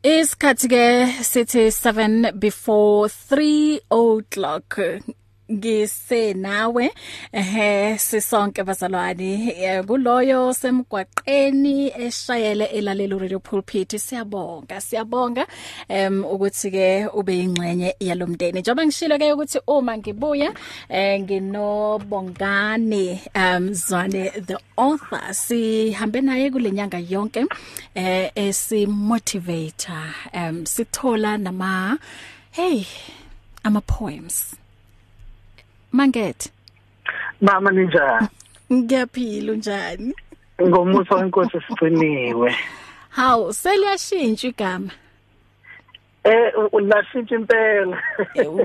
Isikhathi ke sithi 7 before 3 o'clock. Ngisenawe ehe sisonke bazalwane. Kuloyo semgwaqeni eshayele elalela radio pulpit. Siyabonga siyabonga em ukuthi ke ube ingxenye yalomndeni. Njengoba ngishilo ke ukuthi uma ngibuya eh nginobongane um Zwane the author. Sihambe naye kulenyanga yonke eh esi motivator um sithola nama hey ama poems Manget. Mama ninjani? Ngiyaphila unjani? Ngomusa wenkosi sigciniwe. Haw, seliyashintsha igama. Eh ulashintsha impela.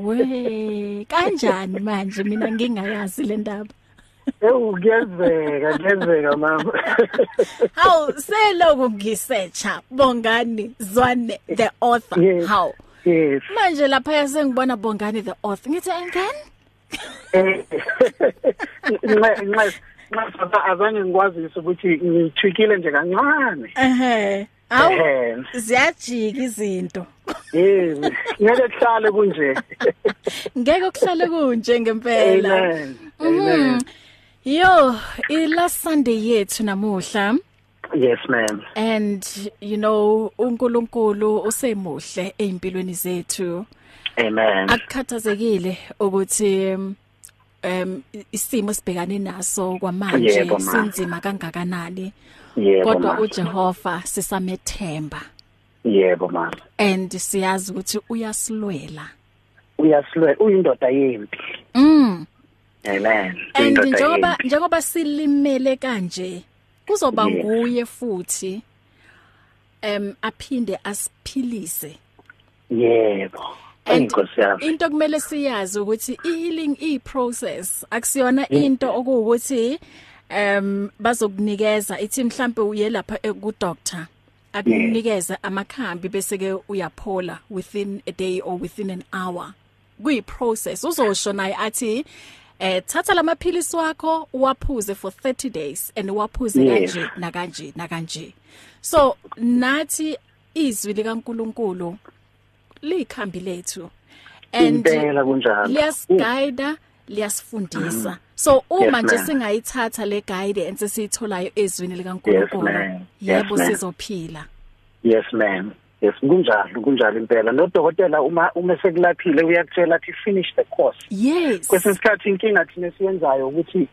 We, kanjani manje mina ngingayazi le ndaba. Eh kuyezeka, kuyezeka mama. Haw, seloku ngisearcha bongani Zwane the author. Yes. Haw. Yes. Manje lapha sengibona bongani the author. Ngithi again? Eh nxa nxa azange ngikwazise ukuthi ngithwikile nje kancane. Ehe. Awu ziyajika izinto. Eh ngeke kuhlale kunje. Ngeke kuhlale kunje ngempela. Amen. Amen. Yo, ila Sunday yethu namuhla Yes ma'am. and you know uNkulunkulu usemuhle ezimpilweni zethu. Amen. Akukhathazekile ukuthi um, um isimo sibhekane naso kwamanje sinzima kangakanani kodwa uJehova sisamethemba Yebo mama. and siyazi ukuthi uyasilwela. Uyasilwe uyindoda yempi. Mm. Amen. And njengoba njengoba silimele kanje kuzoba nguye futhi em aphinde asiphilise Yebo. And Inkosi yami. into kumele siyazi ukuthi i-healing i-process akusiyona into okuwukuthi em bazokunikeza ithi mhlambe uye lapha ku doctor akunikeza amakhambi bese ke uyaphola within a day or within an hour. Kuyi process uzosho naye athi eh thatha lamaphilisi wakho uwaphuze for 30 days and uwaphuze Yes. kanje na kanje na kanje so nathi izwi likaNkuluNkulu likhambi lethu and Impela kunjalo. liyasiguide liyasifundisa so uma Yes, nje ma'am. singayithatha le guidance esiyitholayo ezwini Yes, likaNkuluNkulu ma'am. yebo Yes, ma'am. sizophila Yes ma'am. Yes kunjalo kunjalo impela. Nodokotela uma uma sekulaphile uyakutshela athi finish the course. yes Kwesinye isikhathi inkinga thina siyenzayo ukuthi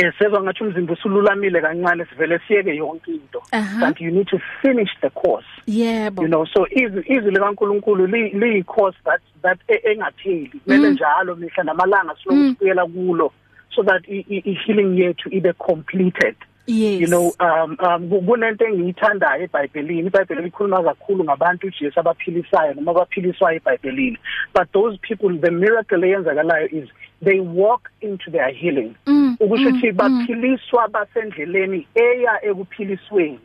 eh seba ngathi umzimba usululamile kancane sivele siyeke yonke into. Aha. But you need to finish the course. yebo You know so izwi izwi likaNkuluNkulu li li course that that e- engapheli. Kumele njalo mihla namalanga silokubuyela kulo so that i i- i healing yethu ibe completed. Yes. You know um um ku- kunento engiyithandayo eBhayibhelini. iBhayibheli likhuluma kakhulu ngabantu uJesu abaphilisayo noma abaphiliswayo eBhayibhelini. But those people the miracle eyenzakalayo is they walk into their healing. Mm, ukusho mm, ukuthi baphiliswa basendleleni eya ekuphilisweni.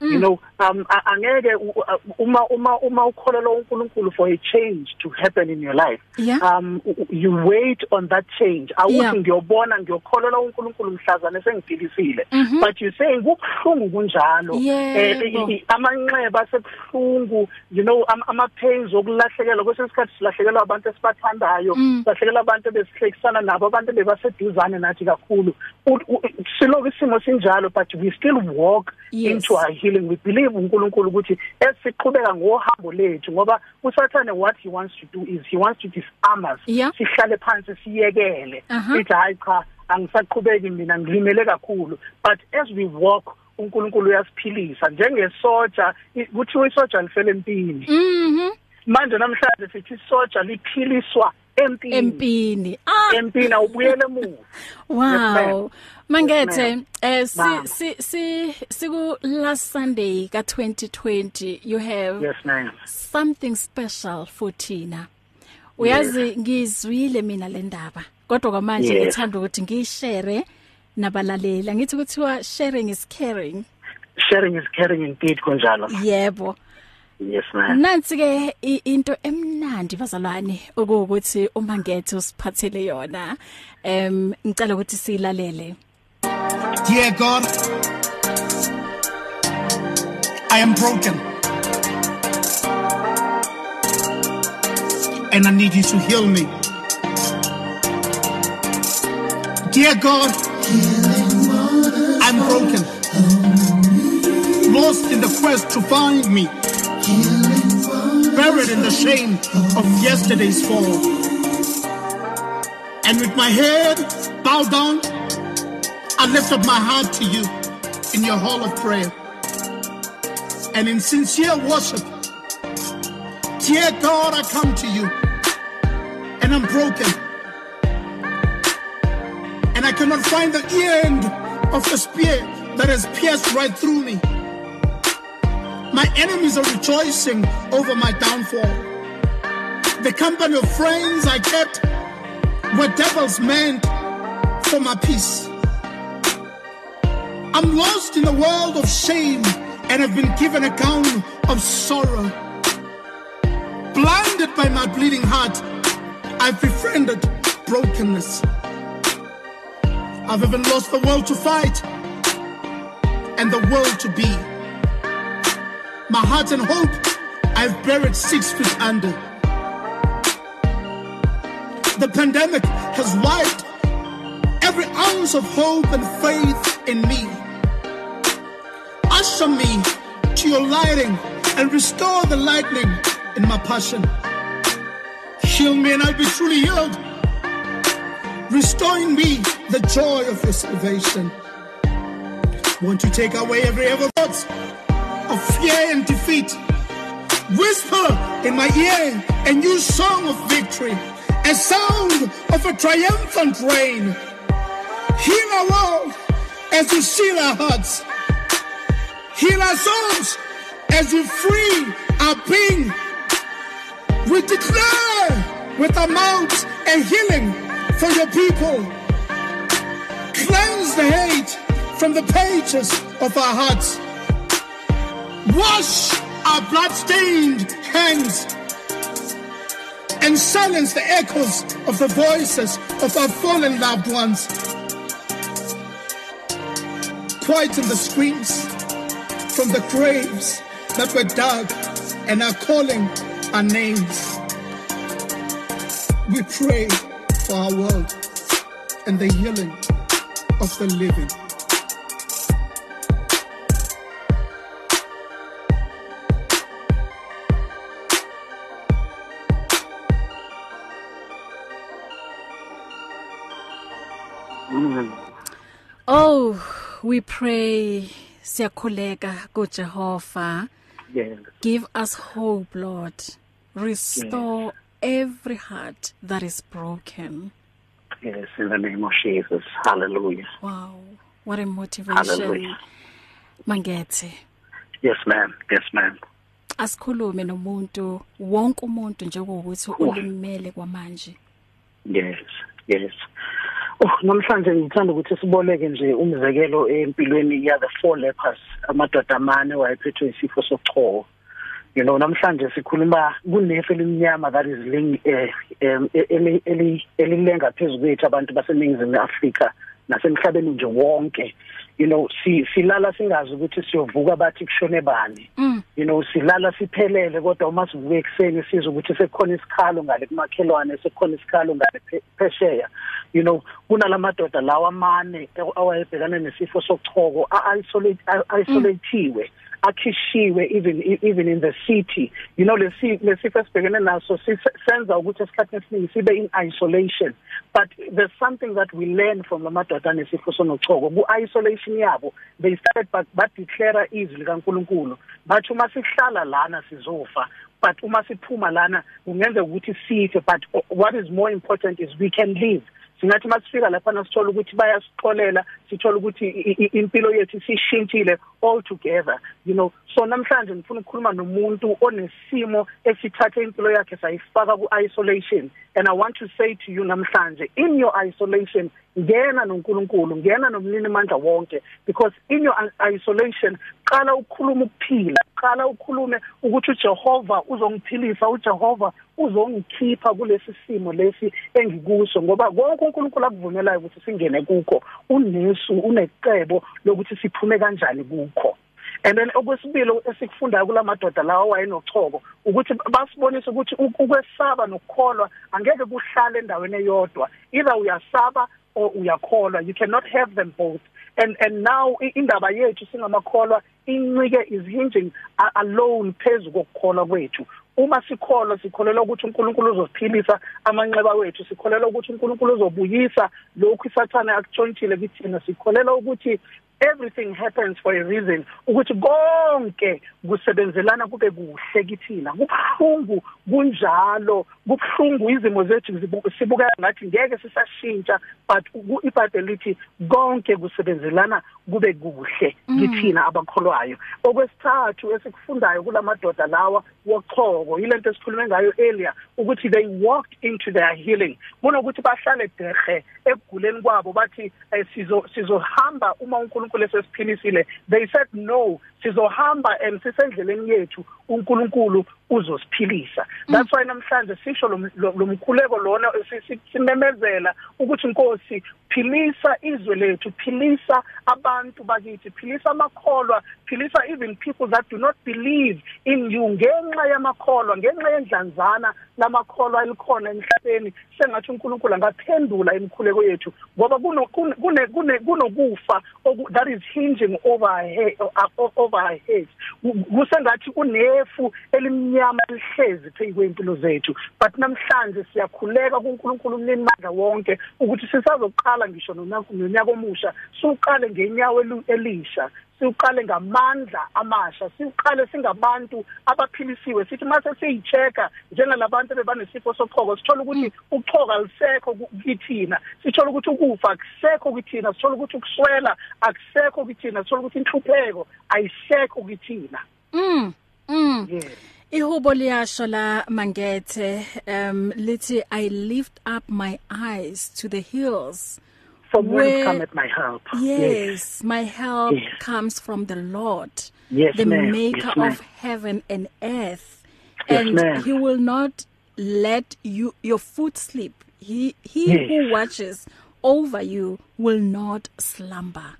You know um a- angeke u- u- uma uma uma ukholelwa uNkulunkulu for a change to happen in your life Yeah. um u- u- you wait on that change Yeah. awuthi ngiyobona ngiyokholelwa uNkulunkulu mhlazane sengiphilisile Mhm. but you saying kubhlungu kunjalo Yebo. i- i- amanxeba asebhlungu you know am- ama pains okulahlekelwa kwesikhathi silahlekelwa abantu esibathandayo Mm. silahlekelwa abantu besihlekisana nabo abantu bebaseduzane nathi kakhulu U- u- silokhu isimo sinjalo but we still walk Yes. into our healing we believe uNkulunkulu ukuthi esiqhubeka ngohambo lethu ngoba usathane what he wants to do is he wants to disarm us. Yeah. sihlale phansi siyekele. Aha. sithi hayi cha angisaqhubeki mina ngilimele kakhulu. But as we walk uNkulunkulu uyasiphilisa njengesoja kuthiwa isoja lifele empini. Mhm manje namhlanje sithi isoja liphiliswa empini empini ah empini awubuyele emuva Wow. ma'am. Mangethe Yes, eh si Ma'am. si si siku last Sunday ka 2020 you have yes ma'am something special for Tina. Uyazi ngizwile mina le ndaba kodwa kwamanje Yes. ngithanda ukuthi ngishare nabalaleli. Ngithi kuthiwa sharing is caring. sharing is caring indeed kunjalo Yebo. Yes ma'am. Nansi ke into emnandi bazalwane okuwukuthi uma ngethe usiphathele yona. Em ngicela ukuthi silalele. Dear God, I am broken. And I need you to heal me. Dear God, I'm broken. Lost in the quest to find me. Buried in the shame of yesterday's fall. And with my head bowed down, I lift up my heart to you in your hall of prayer. And in sincere worship, dear God, I come to you and I'm broken. And I cannot find the end of the spear that has pierced right through me. My enemies are rejoicing over my downfall. The company of friends I kept were devils meant for my peace. I'm lost in a world of shame and have been given a gown of sorrow. Blinded by my bleeding heart, I've befriended brokenness. I've even lost the will to fight and the will to be. My heart and hope I've buried six feet under. The pandemic has wiped every ounce of hope and faith in me. Usher me to your lighting and restore the lightning in my passion. Heal me and I'll be truly healed, restoring me the joy of your salvation. Won't you take away every ever thoughts of fear and defeat? Whisper in my ear a new song of victory, a sound of a triumphant reign. Heal our world as you seal our hearts. Heal our souls as you free our being. We declare with our mouths a healing for your people. Cleanse the hate from the pages of our hearts. Wash our blood-stained hands and silence the echoes of the voices of our fallen loved ones. Quieten the screams from the graves that were dug and are calling our names. We pray for our world and the healing of the living. We pray siyakhuleka kuJehova. Yes. Give us hope, Lord. Restore every heart that is broken. Yes, in the name of Jesus. Hallelujah. Wow, what a motivation. Hallelujah. Mangethe. Yes, ma'am. Yes, ma'am. Asikhulume nomuntu wonke umuntu njengokuthi ulimele kwamanje. Yes. Yes. Oh, namhlanje ngithanda ukuthi siboleke nje umzekelo empilweni ya the four lepers amadoda amane wayephethwe isifo sochoko. You know namhlanje sikhuluma kunefe elimnyama that is ling eh elilenga phezulu abantu baseningizimu Afrika nasemhlabeni nje wonke. You know si silala singazi ukuthi siyovuka bathi kushone bani. Mm. you know silala siphelele kodwa uma sivuke ekseni sizwe ukuthi sekukhona isikhalo ngale kumakhelwane sekukhona isikhalo ngale phe- phesheya you know kunalamadoda lawa amane awayebhekana nesifo sochoko isolate isolatiwe akhishiwe even even in the city. You know lesi lesifo esibhekene naso si- senza ukuthi esikhathini esiningi sibe in isolation. But there's something that we learn from lamadoda nesifo sonochoko. Ku isolation yabo they started but but declare izwi likaNkuluNkulu. Bathi uma sihlala lana sizofa but uma siphuma lana kungenzeka ukuthi sife. But what is more important is we can live. Singathi masifika lapha nasithola ukuthi bayasixolela sithola ukuthi i- i- impilo yethu sishintshile all together. You know so namhlanje ngifuna ukukhuluma nomuntu onesimo esithathe impilo yakhe sayifaka ku isolation and i want to say to you namhlanje in your isolation ngena noNkulunkulu ngena nomnini mandla wonke. Because in your i- isolation qala ukukhuluma ukuphila qala ukhulume ukuthi uJehova uzongiphilisa uJehova uzongikhipha kulesi simo lesi engikuso. Ngoba konke uNkulunkulu akuvumelayo ukuthi singene kukho unesu unecebo lokuthi siphume kanjani kukho. And then okwesibili esikufundayo kulamadoda lawa wayenochoko ukuthi basibonisa ukuthi ukwesaba nokukholwa angeke kuhlale endaweni eyodwa. Either uyasaba or uyakholwa. You cannot have them both. And and now indaba yethu singamakholwa incike is hinging alone phezulu kokukholwa kwethu. Uma sikholwa sikholela ukuthi uNkulunkulu uzosiphilisa amanxeba wethu sikholela ukuthi uNkulunkulu uzobuyisa lokhu isathana akutshontshile kithina sikholela ukuthi everything happens for a reason ukuthi konke kusebenzelana kube kuhle kithina. Kubhlungu kunjalo kubhlungu izimo zethu sibuka ngathi ngeke sisashintsha. But iBhayibheli lithi konke kusebenzelana kube kuhle mm. kithina abakholwayo. Okwesithathu esikufundayo kulamadoda lawa wochoko yilento esikhulume ngayo earlier ukuthi they walked into their healing. Kunokuthi bahlale dehe ekuguleni kwabo bathi eh, sizo sizohamba uma uNkulunkulu esesiphilisile they said no sizohamba and sisendleleni yethu uNkulunkulu uzosiphilisa. That's why namhlanje sisho lo mkhuleko lona simemezela ukuthi inkosi philisa izwe lethu philisa abantu bakithi philisa amakholwa philisa even people that do not believe in you. Ngenxa yamakholwa ngenxa yendlanzana lamakholwa elikhona emhlabeni sengathi uNkulunkulu angaphendula imikhuleko yethu ngoba kuno kune kunokufa that is hinging over our head over our heads kusengathi kunefu elimnyama lihlezi phezu kwempilo zethu but namhlanje siyakhuleka kuNkulunkulu umnini mandla wonke ukuthi sisazoqala ngisho nonyaka omusha suqale ngenyawo elisha. Siqale ngamandla amasha siqale singabantu abaphilisiwe. Sithi mase siyicheka njengalabantu bebanesifo sochoko sithola ukuthi uchoka lisekho kithina. Sithola ukuthi ukufa akusekho kithina. Sithola ukuthi ukuswela akusekho kithina. Sithola ukuthi inhlupheko ayisekho kithina. Mm mm. Yeah. Ihubo liyasho la mangethe. Um lithi I lift up my eyes to the hills. From where cometh my help. Yes, yes. my help yes. comes from the Lord yes, the maker yes, of heaven and earth. And he will not let you your foot slip. He he yes. who watches over you will not slumber.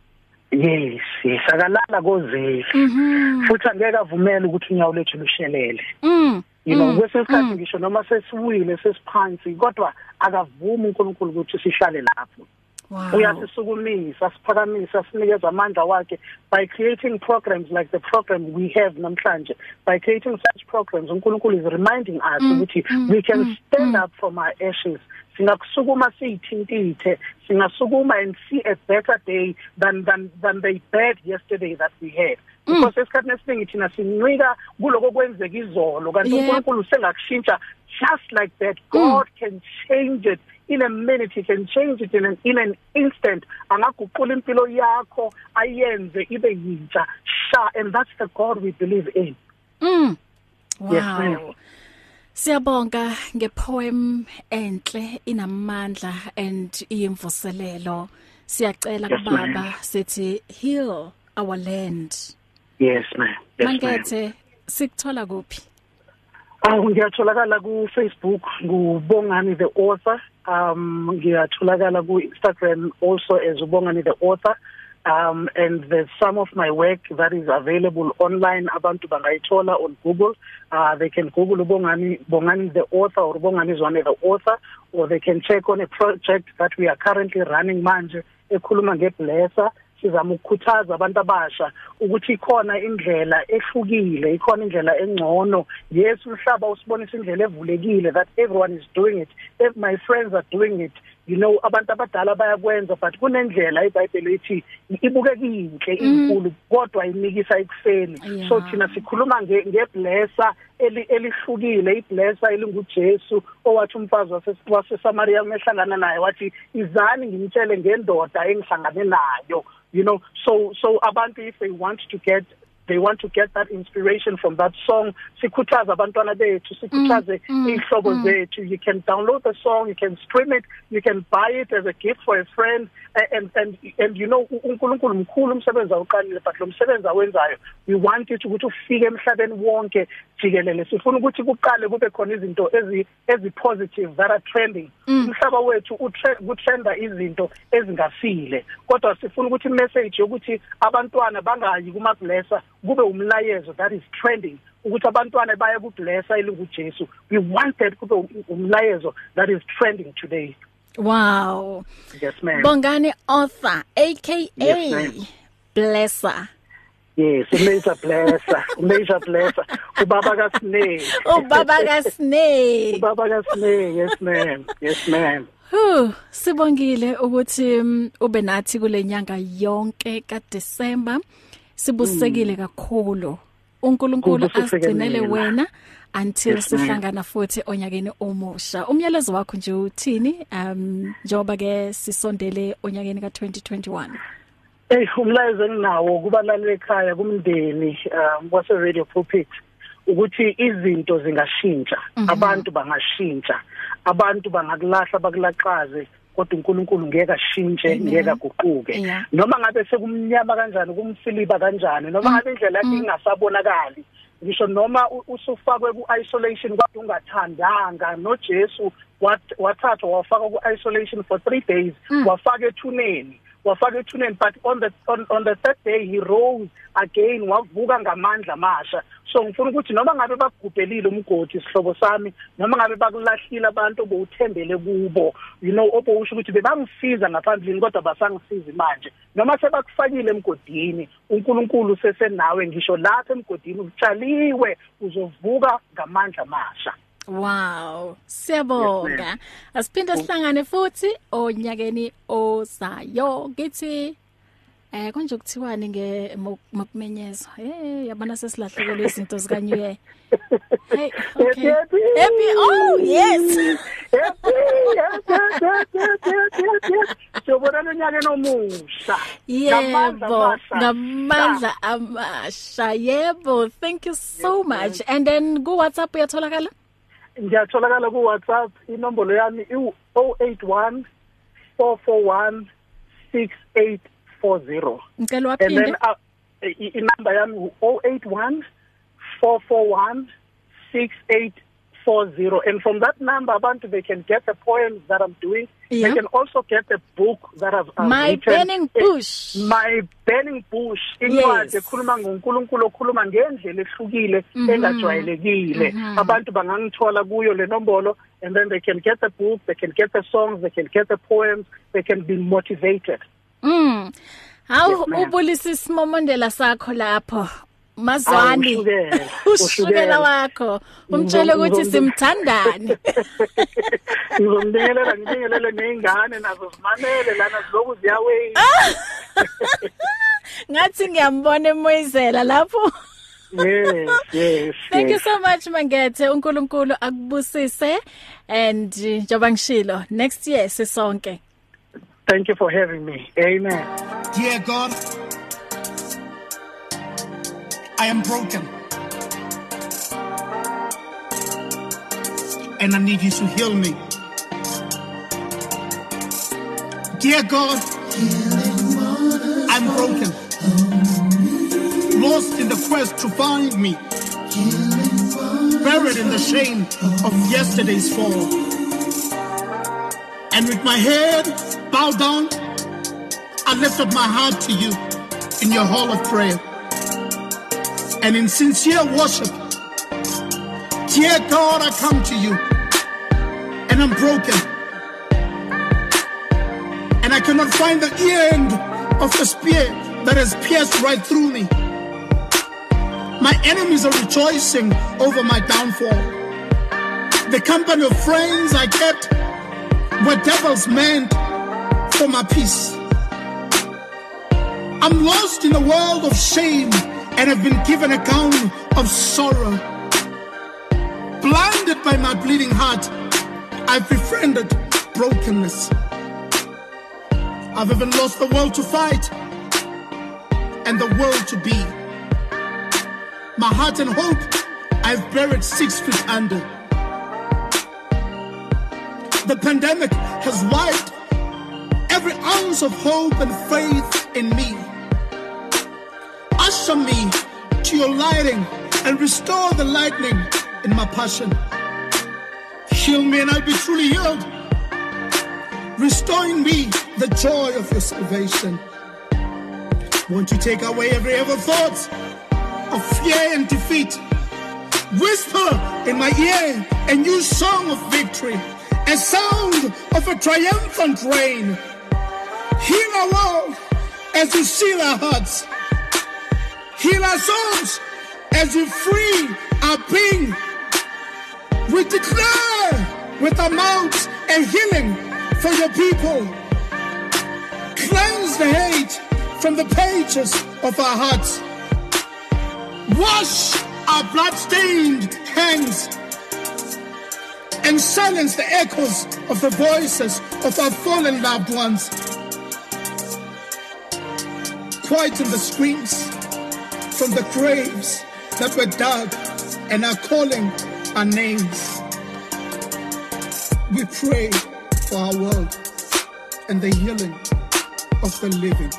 Yes yes. Akalala kozeli mhm. futhi angeke avumele ukuthi unyawo lethu lushelele mm you know mm, kwesikhathi mm. ngisho noma sesiwile sesiphansi kodwa akavumi uNkulunkulu ukuthi sihlale lapho. Wow. uyasisukumisa siphakamisa sinikeza amandla wakhe by creating programs like the program we have namhlanje by creating such programs uNkulunkulu is reminding us mm, ukuthi mm, we can mm, stand mm. up from our ashes singakusukuma siyithintithe singasukuma and see a better day than than than the bad yesterday that we had. Mm. because esikhathini esiningi thina sincika kuloko kwenzeka izolo. Kanti uNkulunkulu sengakushintsha just like that. God can change it in a minute. He can change it in an in an instant. Angaguqula impilo yakho ayenze ibe yintsha. Sha and that's the God we believe in. Mm. Wow. yes, Siyabonga ngepoem enhle inamandla and iyimvuselelo. Siyacela yes, kubaba sithi heal our land. Yes ma'am. Yes, Mangethe sikuthola kuphi? Ah ngiyatholakala ku Facebook ngubongani the author. Um ngiyatholakala ku Instagram also as ubongani the author. Um and there's some of my work that is available online. Abantu bangayithola on Google. Uh they can google ubongani bongani the author or bongani zwane the author or they can check on a project that we are currently running manje ekhuluma ngeblesser. Sizama ukukhuthaza abantu abasha ukuthi ikhona indlela ehlukile ikhona indlela engcono. Yes umhlaba usibonisa indlela evulekile that everyone is doing it. If my friends are doing it you know abantu abadala bayakwenza but kunendlela iBhayibheli ethi ibukekile inkulu kodwa inikisa ekuseni. So thina sikhuluma ngeblesser elihlukile iblesser elinguJesu owathi umfazi waseSamaria mehlangana naye wathi izani ngimtshele ngendoda engihlangane nayo. You know so so abantu if they want to get they want to get that inspiration from that song. Sikhuthaza abantwana bethu sikhuthaze mm, ihlobo mm. zethu. You can download the song you can stream it you can buy it as a gift for a friend. And and and you know uNkulunkulu mkhulu umsebenzi awuqalile but lo msebenzi awenzayo we want it ukuthi ufike emhlabeni wonke jikelele. Sifuna ukuthi kuqale kube khona izinto ezi ezi positive that are trending. Umhlaba wethu utrenda izinto ezingasile kodwa sifuna ukuthi message yokuthi abantwana bangayi kuma blesser kube umlayezo that is trending ukuthi abantwana baye kublessa elinguJesu we want that kube umlayezo that is trending today. Wow. Yes ma'am. Bongani author aka Yes, blesser. Yes major blesser major blesser. Ubaba kaSnake. Ubaba kaSnake. Ubaba kaSnake yes ma'am. Yes ma'am. Hu sibongile ukuthi um, ube nathi kule nyanga yonke kaDisemba. Sibusekile kakhulu. uNkulunkulu Ubususekile asigcinele mina. wena until Yes, ma'am. sihlangana futhi onyakeni omusha. Umyalezo wakho nje uthini? Um njoba ke sisondele onyakeni ka2021 Eh umlayezo enginawo kubalali ekhaya kumndeni um wase radio pulpit ukuthi izinto zingashintsha. Abantu bangashintsha. Abantu bangakulahla bakulaqaze. Kodwa uNkulunkulu ngeke ashintshe Amen. ngeke aguquke. Yeah. noma ngabe sekumnyama kanjani kumfiliba kanjani noma ngabe indlela yakhe ingasabonakali ngisho noma u- usufakwe ku-isolation kade ungathandanga nojesu wat- wathathwa wafakwa ku-isolation for three days wafaka ethuneni. Wafaka ethuneni but on the on, on the third day he rose again wavuka ngamandla amasha so ngifuna ukuthi noma ngabe bakugubhelile umgodi sihlobo sami noma ngabe bakulahlile abantu obowuthembele kubo you know obowusho ukuthi bebangisiza ngaphambilini kodwa basangisizi manje. Noma sebakufakile emgodini uNkulunkulu sesenawe ngisho lapha emgodini utshaliwe uzovuka ngamandla amasha Wow, siyabonga. Asiphinde sihlangane futhi onyakeni ozayo. Ngithi eh konje ukuthiwani nge makumenyezo. Eh yabona sesilahlekele izinto zika New Year. Hey, okay. Happy. Happy. Oh, yes. Siyobona lonyaka nomusha. Yebo, ngamandla amasha. Yebo, thank you so much. And then go WhatsApp uyatholakala? Ngiyatholakala ku WhatsApp inombolo yami i 081 441 6840. Ngicela And waphinde. then uh, i- inamba yami u 081 441 6840 and from that number abantu they can get the poems that I'm doing Yeah. they can also get the book that I've, I've My written. burning Eh, bush. my burning bush Yes. incwadi ekhuluma ngoNkulunkulu okhuluma ngendlela ehlukile engajwayelekile abantu bangangithola kuyo le nombolo and then they can get the book they can get the songs they can get the poems they can be motivated Mm. Hawu Yes, ma'am. ubulisa isimomondela sakho lapho. Mazwani. Ushukela, wakho. Umtshele ukuthi simthandani. ngizomnikelela ngibingelele neingane nazo zimanele lana ziloku ziyaweyina Ngathi ngiyambona emoyizela lapho. yes yes Thank you so much Mangethe. uNkulunkulu akubusise and njoba ngishilo next year sisonke. thank you for having me amen Dear God, I am broken. And I need you to heal me. Dear God, I'm broken. Lost in the quest to find me. Buried in the shame of yesterday's fall. And with my head bowed down, I lift up my heart to you in your hall of prayer. And in sincere worship, dear God, I come to you and I'm broken. And I cannot find the end of the spear that has pierced right through me. My enemies are rejoicing over my downfall. The company of friends I kept were devils meant for my peace. I'm lost in a world of shame and have been given a gown of sorrow. Blinded by my bleeding heart, I've befriended brokenness. I've even lost the will to fight and the will to be. My heart and hope I've buried six feet under. The pandemic has wiped every ounce of hope and faith in me. Usher me to your lighting and restore the lightning in my passion. Heal me and I'll be truly healed. Restore in me the joy of your salvation. Won't you take away every evil thought of fear and defeat. Whisper in my ear a new song of victory, a sound of a triumphant reign. Heal our world as you seal our hearts. Heal our souls as you free our being. We declare with our mouths a healing for your people. Cleanse the hate from the pages of our hearts. Wash our blood-stained hands and silence the echoes of the voices of our fallen loved ones. Quieten the screams from the graves that were dug and are calling our names. We pray for our world and the healing of the living.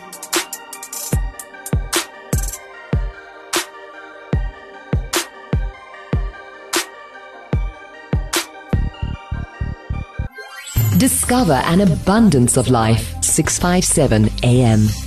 Discover an abundance of life. 657 AM.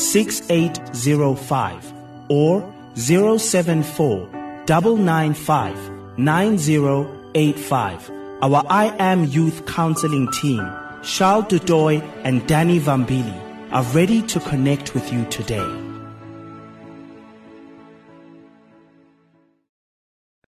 6805 or 074 995 9085. Our I Am Youth Counseling team, Charles Dudoy and Danny Vambili, are ready to connect with you today.